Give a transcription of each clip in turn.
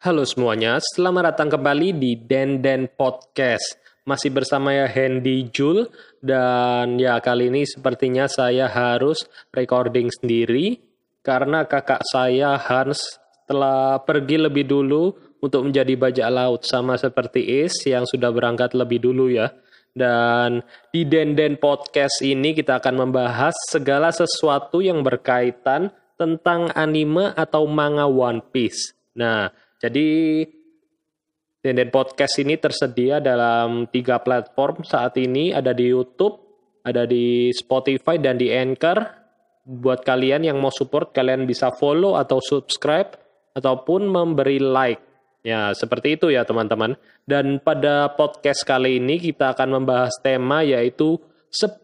Halo semuanya, selamat datang kembali di Denden Podcast. Masih bersama ya Hendy Jul dan ya kali ini sepertinya saya harus recording sendiri karena kakak saya Hans telah pergi lebih dulu untuk menjadi bajak laut sama seperti Is yang sudah berangkat lebih dulu ya. Dan di Denden Podcast ini kita akan membahas segala sesuatu yang berkaitan tentang anime atau manga One Piece. Nah, jadi Denden Podcast ini tersedia dalam tiga platform saat ini, ada di YouTube, ada di Spotify, dan di Anchor. Buat kalian yang mau support, kalian bisa follow atau subscribe, ataupun memberi like. Ya, seperti itu ya teman-teman. Dan pada podcast kali ini kita akan membahas tema yaitu 10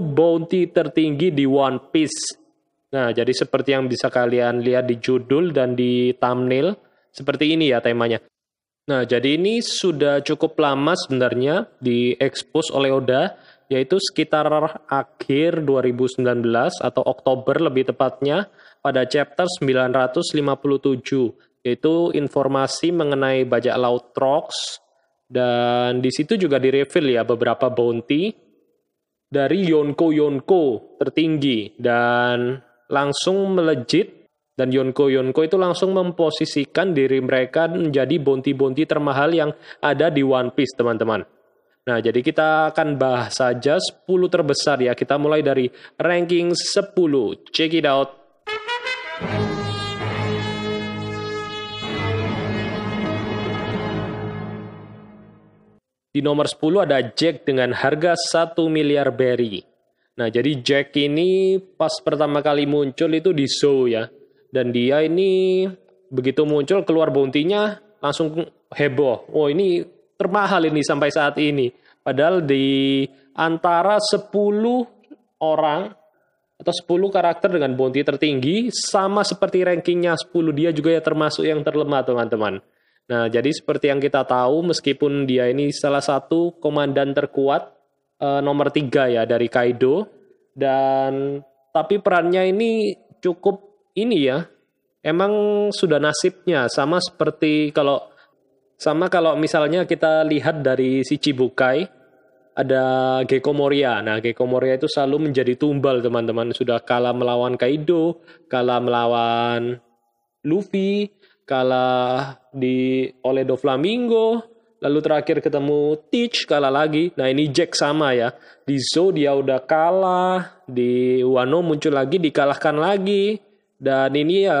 bounty tertinggi di One Piece. Nah, jadi seperti yang bisa kalian lihat di judul dan di thumbnail, seperti ini ya temanya. Nah, jadi ini sudah cukup lama sebenarnya diekspos oleh Oda, yaitu sekitar akhir 2019 atau Oktober lebih tepatnya pada chapter 957 yaitu informasi mengenai bajak laut Trox dan di situ juga direveal ya beberapa bounty dari Yonko Yonko tertinggi dan langsung melejit dan Yonko Yonko itu langsung memposisikan diri mereka menjadi bounty-bounty termahal yang ada di One Piece teman-teman. Nah, jadi kita akan bahas saja 10 terbesar ya. Kita mulai dari ranking 10. Check it out. Di nomor 10 ada Jack dengan harga 1 miliar berry. Nah, jadi Jack ini pas pertama kali muncul itu di show ya. Dan dia ini begitu muncul keluar bounty-nya langsung heboh. Oh, ini termahal ini sampai saat ini. Padahal di antara 10 orang atau 10 karakter dengan bounty tertinggi sama seperti rankingnya 10 dia juga ya termasuk yang terlemah teman-teman. Nah, jadi seperti yang kita tahu, meskipun dia ini salah satu komandan terkuat uh, nomor tiga ya dari Kaido, dan tapi perannya ini cukup ini ya, emang sudah nasibnya sama seperti kalau sama kalau misalnya kita lihat dari si Chibukai ada Gecko Moria. Nah, Gecko Moria itu selalu menjadi tumbal teman-teman. Sudah kalah melawan Kaido, kalah melawan Luffy, kalah di oleh Doflamingo, lalu terakhir ketemu Teach kalah lagi. Nah ini Jack sama ya. Di Zo dia udah kalah, di Wano muncul lagi dikalahkan lagi. Dan ini ya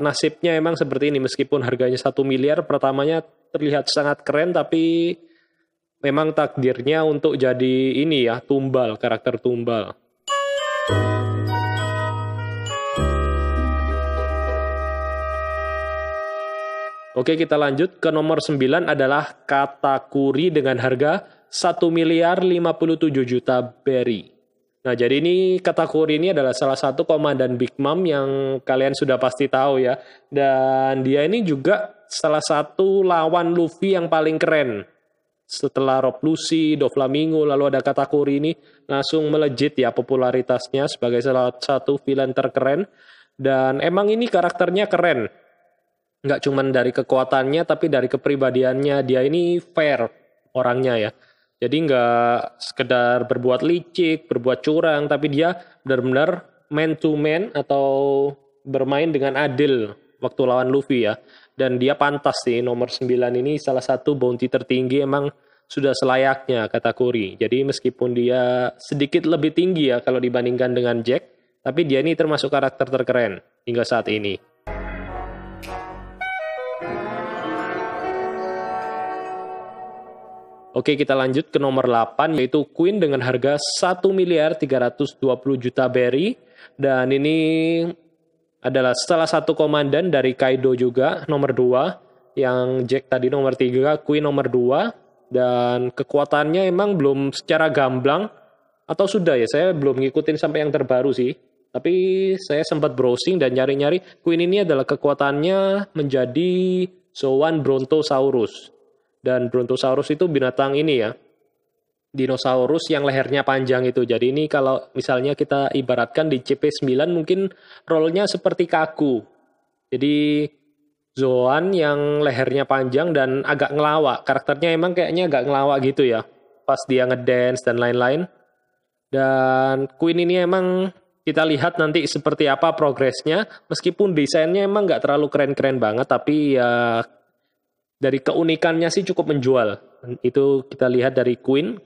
nasibnya emang seperti ini meskipun harganya satu miliar pertamanya terlihat sangat keren tapi memang takdirnya untuk jadi ini ya tumbal karakter tumbal. Oke, kita lanjut ke nomor 9 adalah Katakuri dengan harga 1 miliar 57 juta berry. Nah, jadi ini Katakuri ini adalah salah satu komandan Big Mom yang kalian sudah pasti tahu ya. Dan dia ini juga salah satu lawan Luffy yang paling keren. Setelah Rob Lucy, Doflamingo, lalu ada Katakuri ini langsung melejit ya popularitasnya sebagai salah satu villain terkeren. Dan emang ini karakternya keren nggak cuman dari kekuatannya tapi dari kepribadiannya dia ini fair orangnya ya jadi nggak sekedar berbuat licik berbuat curang tapi dia benar-benar man to man atau bermain dengan adil waktu lawan Luffy ya. Dan dia pantas sih nomor 9 ini salah satu bounty tertinggi emang sudah selayaknya kata Kuri. Jadi meskipun dia sedikit lebih tinggi ya kalau dibandingkan dengan Jack tapi dia ini termasuk karakter terkeren hingga saat ini Oke, kita lanjut ke nomor 8 yaitu Queen dengan harga 1 miliar 320 juta berry dan ini adalah salah satu komandan dari Kaido juga nomor 2 yang Jack tadi nomor 3, Queen nomor 2 dan kekuatannya emang belum secara gamblang. Atau sudah ya saya belum ngikutin sampai yang terbaru sih. Tapi saya sempat browsing dan nyari-nyari Queen ini adalah kekuatannya menjadi Sowan Brontosaurus dan Brontosaurus itu binatang ini ya, dinosaurus yang lehernya panjang itu. Jadi ini kalau misalnya kita ibaratkan di CP9 mungkin role-nya seperti kaku. Jadi Zoan yang lehernya panjang dan agak ngelawak. Karakternya emang kayaknya agak ngelawak gitu ya. Pas dia ngedance dan lain-lain. Dan Queen ini emang kita lihat nanti seperti apa progresnya. Meskipun desainnya emang nggak terlalu keren-keren banget, tapi ya dari keunikannya sih cukup menjual. Itu kita lihat dari Queen.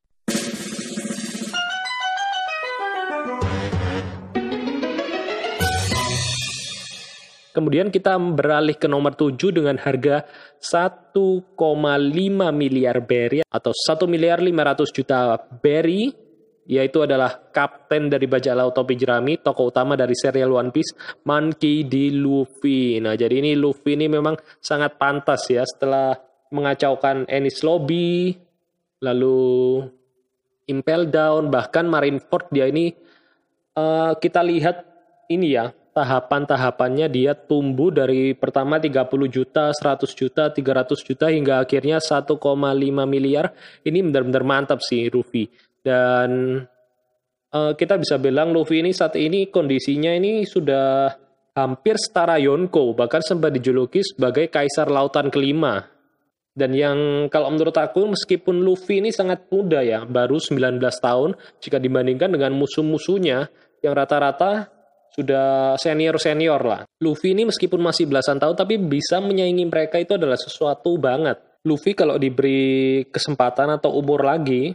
Kemudian kita beralih ke nomor 7 dengan harga 1,5 miliar berry atau 1 miliar 500 juta berry yaitu adalah kapten dari bajak laut topi jerami, tokoh utama dari serial One Piece, Monkey D. Luffy. Nah, jadi ini Luffy ini memang sangat pantas ya setelah mengacaukan Ennis Lobby, lalu Impel Down, bahkan Marineford dia ini uh, kita lihat ini ya, tahapan-tahapannya dia tumbuh dari pertama 30 juta, 100 juta, 300 juta hingga akhirnya 1,5 miliar. Ini benar-benar mantap sih Luffy. Dan uh, kita bisa bilang Luffy ini saat ini kondisinya ini sudah hampir setara Yonko, bahkan sempat dijuluki sebagai kaisar lautan kelima. Dan yang kalau menurut aku meskipun Luffy ini sangat muda ya, baru 19 tahun jika dibandingkan dengan musuh-musuhnya yang rata-rata sudah senior-senior lah. Luffy ini meskipun masih belasan tahun tapi bisa menyaingi mereka itu adalah sesuatu banget. Luffy kalau diberi kesempatan atau umur lagi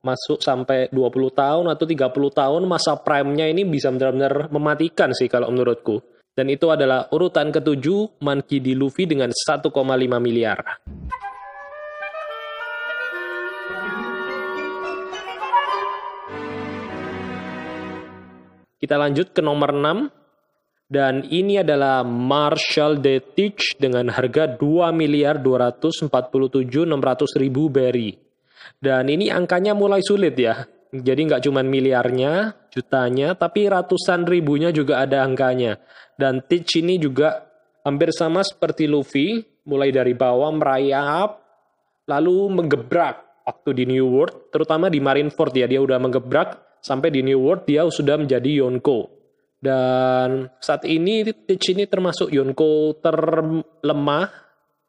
masuk sampai 20 tahun atau 30 tahun masa prime-nya ini bisa benar-benar mematikan sih kalau menurutku. Dan itu adalah urutan ketujuh Monkey D. Luffy dengan 1,5 miliar. Kita lanjut ke nomor 6. Dan ini adalah Marshall de Teach dengan harga 2 miliar 247 600 ribu berry. Dan ini angkanya mulai sulit ya. Jadi nggak cuma miliarnya, jutanya, tapi ratusan ribunya juga ada angkanya. Dan Teach ini juga hampir sama seperti Luffy, mulai dari bawah merayap, lalu menggebrak waktu di New World, terutama di Marineford ya, dia udah menggebrak sampai di New World dia sudah menjadi Yonko. Dan saat ini Teach ini termasuk Yonko terlemah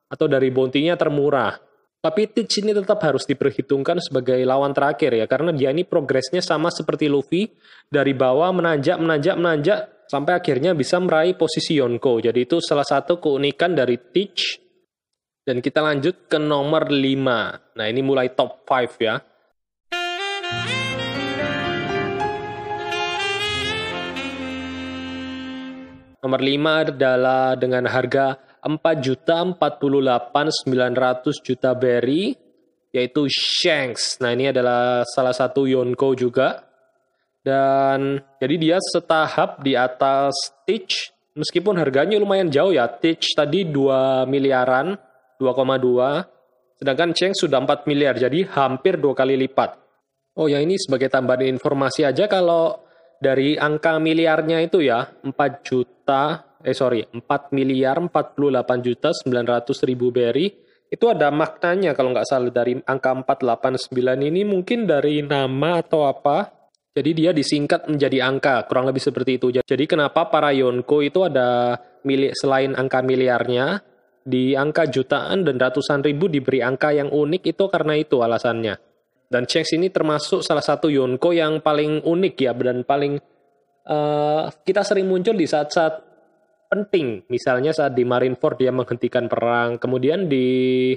atau dari bounty-nya termurah. Tapi Teach ini tetap harus diperhitungkan sebagai lawan terakhir ya, karena dia ini progresnya sama seperti Luffy, dari bawah menanjak, menanjak, menanjak, sampai akhirnya bisa meraih posisi Yonko. Jadi itu salah satu keunikan dari Teach. Dan kita lanjut ke nomor 5. Nah ini mulai top 5 ya. Nomor 5 adalah dengan harga 4.048.900 juta berry yaitu Shanks. Nah, ini adalah salah satu Yonko juga. Dan jadi dia setahap di atas Stitch meskipun harganya lumayan jauh ya. Stitch tadi 2 miliaran, 2,2. Sedangkan Shanks sudah 4 miliar, jadi hampir dua kali lipat. Oh ya ini sebagai tambahan informasi aja kalau dari angka miliarnya itu ya 4 juta eh sorry 4 miliar 48 juta 900 ribu berry itu ada maknanya kalau nggak salah dari angka 489 ini mungkin dari nama atau apa. Jadi dia disingkat menjadi angka kurang lebih seperti itu. Jadi kenapa para Yonko itu ada milik selain angka miliarnya di angka jutaan dan ratusan ribu diberi angka yang unik itu karena itu alasannya. Dan Shanks ini termasuk salah satu Yonko yang paling unik ya dan paling uh, kita sering muncul di saat-saat penting. Misalnya saat di Marineford dia menghentikan perang. Kemudian di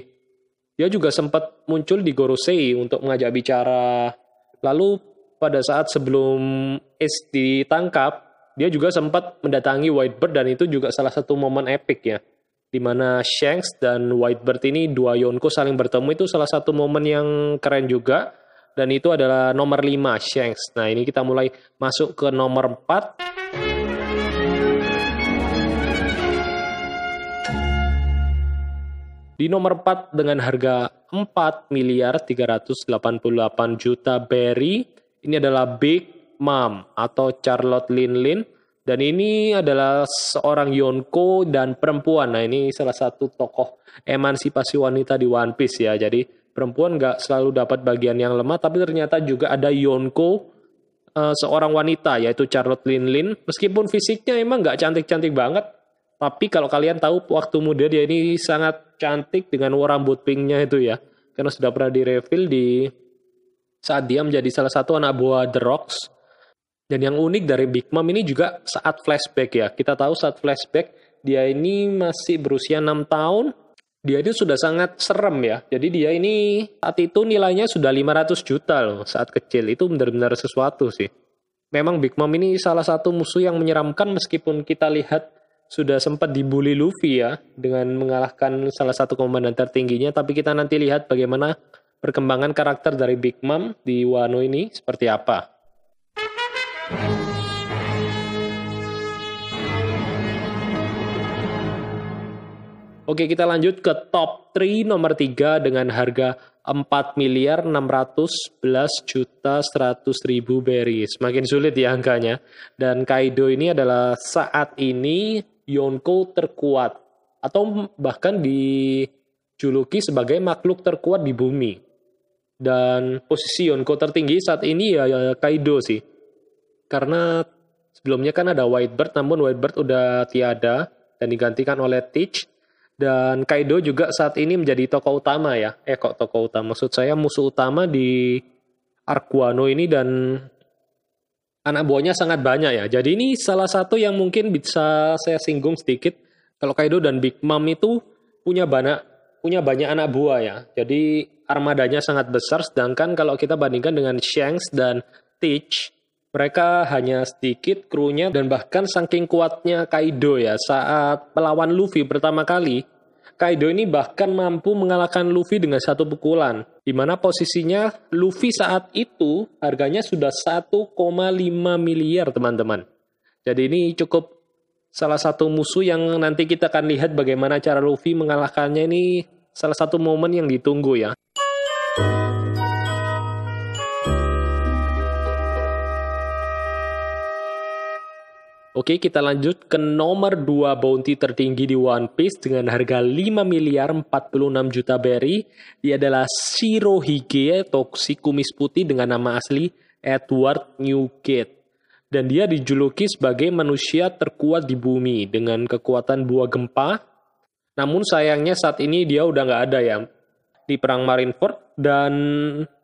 dia juga sempat muncul di Gorosei untuk mengajak bicara. Lalu pada saat sebelum Ace ditangkap, dia juga sempat mendatangi Whitebird dan itu juga salah satu momen epic ya di mana Shanks dan Whitebird ini dua Yonko saling bertemu itu salah satu momen yang keren juga dan itu adalah nomor 5 Shanks. Nah, ini kita mulai masuk ke nomor 4. Di nomor 4 dengan harga 4 miliar 388 juta berry, ini adalah Big Mom atau Charlotte Lin Lin dan ini adalah seorang Yonko dan perempuan. Nah ini salah satu tokoh emansipasi wanita di One Piece ya. Jadi perempuan nggak selalu dapat bagian yang lemah, tapi ternyata juga ada Yonko uh, seorang wanita yaitu Charlotte Lin Lin. Meskipun fisiknya emang nggak cantik-cantik banget, Tapi kalau kalian tahu waktu muda dia ini sangat cantik dengan rambut pinknya itu ya. Karena sudah pernah direveal di saat dia menjadi salah satu anak buah The Rocks. Dan yang unik dari Big Mom ini juga saat flashback ya. Kita tahu saat flashback dia ini masih berusia 6 tahun. Dia itu sudah sangat serem ya. Jadi dia ini saat itu nilainya sudah 500 juta loh saat kecil. Itu benar-benar sesuatu sih. Memang Big Mom ini salah satu musuh yang menyeramkan meskipun kita lihat sudah sempat dibully Luffy ya dengan mengalahkan salah satu komandan tertingginya tapi kita nanti lihat bagaimana perkembangan karakter dari Big Mom di Wano ini seperti apa. Oke, kita lanjut ke top 3 nomor 3 dengan harga 4 miliar 611 juta 100 ribu berry. Semakin sulit ya angkanya. Dan Kaido ini adalah saat ini Yonko terkuat. Atau bahkan dijuluki sebagai makhluk terkuat di bumi. Dan posisi Yonko tertinggi saat ini ya, ya Kaido sih. Karena sebelumnya kan ada Whitebird, namun Whitebird udah tiada dan digantikan oleh Teach dan Kaido juga saat ini menjadi tokoh utama ya. Eh kok tokoh utama? Maksud saya musuh utama di Arkuano ini dan anak buahnya sangat banyak ya. Jadi ini salah satu yang mungkin bisa saya singgung sedikit. Kalau Kaido dan Big Mom itu punya banyak punya banyak anak buah ya. Jadi armadanya sangat besar sedangkan kalau kita bandingkan dengan Shanks dan Teach mereka hanya sedikit krunya dan bahkan saking kuatnya Kaido ya saat melawan Luffy pertama kali, Kaido ini bahkan mampu mengalahkan Luffy dengan satu pukulan. Di mana posisinya Luffy saat itu harganya sudah 1,5 miliar teman-teman. Jadi ini cukup salah satu musuh yang nanti kita akan lihat bagaimana cara Luffy mengalahkannya ini salah satu momen yang ditunggu ya. Oke, kita lanjut ke nomor 2 bounty tertinggi di One Piece dengan harga 5 miliar 46 juta berry. Dia adalah Shirohige atau kumis putih dengan nama asli Edward Newgate. Dan dia dijuluki sebagai manusia terkuat di bumi dengan kekuatan buah gempa. Namun sayangnya saat ini dia udah nggak ada ya di perang Marineford dan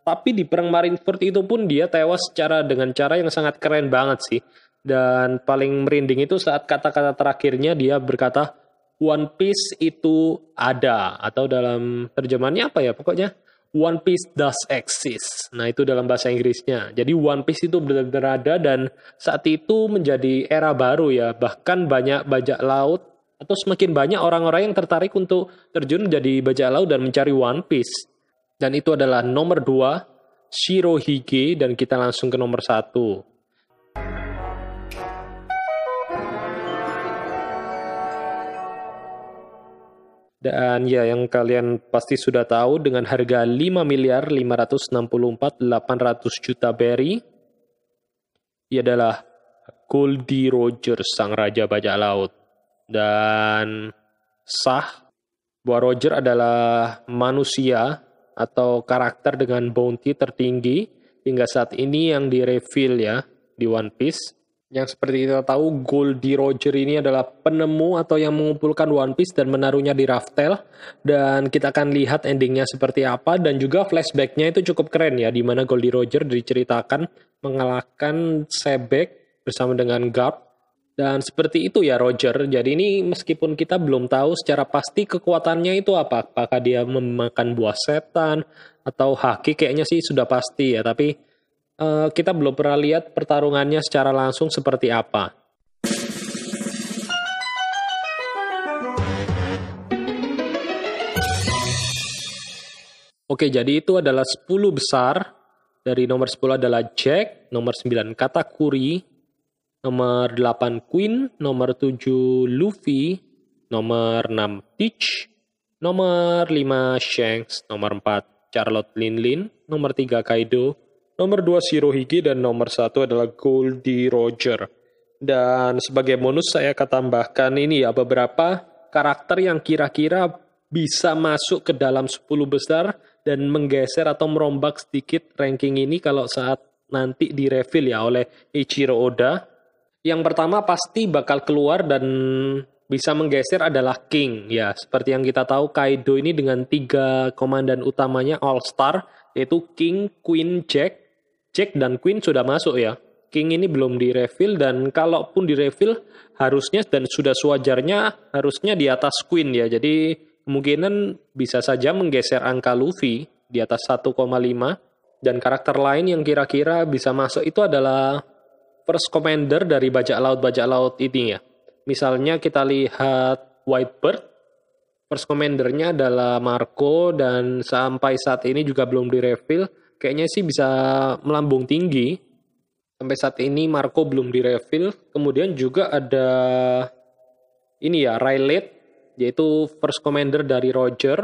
tapi di perang Marineford itu pun dia tewas secara dengan cara yang sangat keren banget sih dan paling merinding itu saat kata-kata terakhirnya dia berkata One Piece itu ada atau dalam terjemahannya apa ya pokoknya One Piece does exist. Nah itu dalam bahasa Inggrisnya. Jadi One Piece itu benar-benar ada dan saat itu menjadi era baru ya. Bahkan banyak bajak laut atau semakin banyak orang-orang yang tertarik untuk terjun menjadi bajak laut dan mencari One Piece. Dan itu adalah nomor dua Shirohige dan kita langsung ke nomor satu. Dan ya yang kalian pasti sudah tahu dengan harga 5 miliar 564 800 juta berry ia adalah Goldie Roger sang raja bajak laut. Dan sah bahwa Roger adalah manusia atau karakter dengan bounty tertinggi hingga saat ini yang direveal ya di One Piece yang seperti kita tahu, Goldie Roger ini adalah penemu atau yang mengumpulkan One Piece dan menaruhnya di Raftel. Dan kita akan lihat endingnya seperti apa. Dan juga flashbacknya itu cukup keren ya. di mana Goldie Roger diceritakan mengalahkan Sebek bersama dengan Garp. Dan seperti itu ya Roger. Jadi ini meskipun kita belum tahu secara pasti kekuatannya itu apa. Apakah dia memakan buah setan atau haki kayaknya sih sudah pasti ya. Tapi uh, kita belum pernah lihat pertarungannya secara langsung seperti apa. Oke, jadi itu adalah 10 besar. Dari nomor 10 adalah Jack, nomor 9 Katakuri, nomor 8 Queen, nomor 7 Luffy, nomor 6 Teach, nomor 5 Shanks, nomor 4 Charlotte Linlin, nomor 3 Kaido, Nomor 2 Shirohige dan nomor 1 adalah Goldie Roger. Dan sebagai bonus saya akan tambahkan ini ya beberapa karakter yang kira-kira bisa masuk ke dalam 10 besar dan menggeser atau merombak sedikit ranking ini kalau saat nanti direveal ya oleh Ichiro Oda. Yang pertama pasti bakal keluar dan bisa menggeser adalah King. Ya, seperti yang kita tahu Kaido ini dengan tiga komandan utamanya All Star, yaitu King, Queen, Jack. Jack dan Queen sudah masuk ya. King ini belum direfill dan kalaupun direfill harusnya dan sudah sewajarnya harusnya di atas Queen ya. Jadi kemungkinan bisa saja menggeser angka Luffy di atas 1,5 dan karakter lain yang kira-kira bisa masuk itu adalah first commander dari bajak laut bajak laut ini ya. Misalnya kita lihat Whitebird, first commandernya adalah Marco dan sampai saat ini juga belum direfill. Kayaknya sih bisa melambung tinggi Sampai saat ini Marco belum direfill. Kemudian juga ada ini ya, Rayleigh, yaitu first commander dari Roger.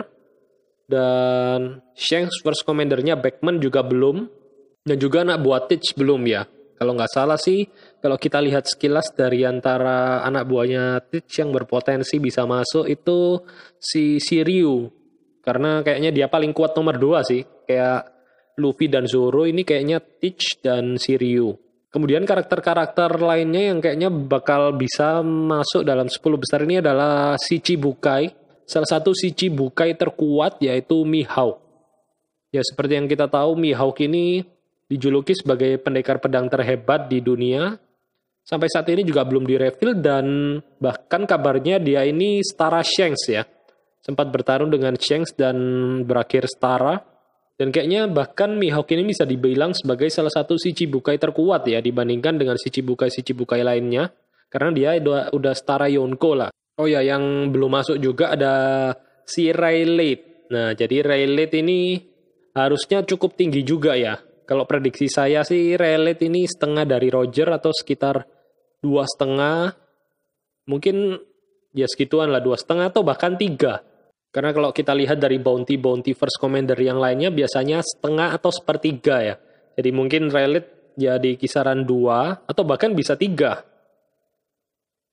Dan Shanks first commandernya Beckman juga belum. Dan juga anak buah Titch belum ya. Kalau nggak salah sih, kalau kita lihat sekilas dari antara anak buahnya Titch yang berpotensi bisa masuk itu si Siriu. Karena kayaknya dia paling kuat nomor dua sih. Kayak Luffy dan Zoro ini kayaknya Teach dan Siriu. Kemudian karakter-karakter lainnya yang kayaknya bakal bisa masuk dalam 10 besar ini adalah si Cibukai. Salah satu si Cibukai terkuat yaitu Mihawk. Ya seperti yang kita tahu Mihawk ini dijuluki sebagai pendekar pedang terhebat di dunia. Sampai saat ini juga belum direfill dan bahkan kabarnya dia ini setara Shanks ya. Sempat bertarung dengan Shanks dan berakhir setara. Dan kayaknya bahkan Mihawk ini bisa dibilang sebagai salah satu si Cibukai terkuat ya dibandingkan dengan si Cibukai-si Cibukai lainnya. Karena dia udah, udah setara Yonko lah. Oh ya, yang belum masuk juga ada si Rayleigh. Nah, jadi Rayleigh ini harusnya cukup tinggi juga ya. Kalau prediksi saya sih Rayleigh ini setengah dari Roger atau sekitar dua setengah. Mungkin ya segituan lah dua setengah atau bahkan tiga. Karena kalau kita lihat dari bounty-bounty first commander yang lainnya biasanya setengah atau sepertiga ya. Jadi mungkin relit jadi kisaran dua atau bahkan bisa tiga.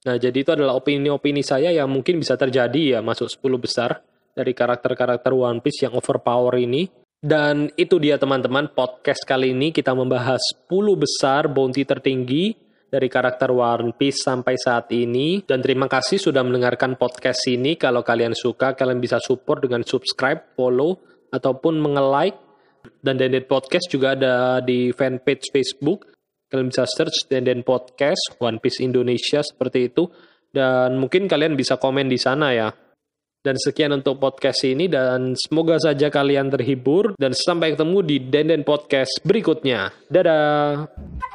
Nah jadi itu adalah opini-opini saya yang mungkin bisa terjadi ya masuk 10 besar dari karakter-karakter One Piece yang overpower ini. Dan itu dia teman-teman podcast kali ini kita membahas 10 besar bounty tertinggi dari karakter One Piece sampai saat ini. Dan terima kasih sudah mendengarkan podcast ini. Kalau kalian suka, kalian bisa support dengan subscribe, follow, ataupun menge-like. Dan Denden Podcast juga ada di fanpage Facebook. Kalian bisa search Denden Podcast, One Piece Indonesia seperti itu. Dan mungkin kalian bisa komen di sana ya. Dan sekian untuk podcast ini dan semoga saja kalian terhibur dan sampai ketemu di Denden Podcast berikutnya. Dadah.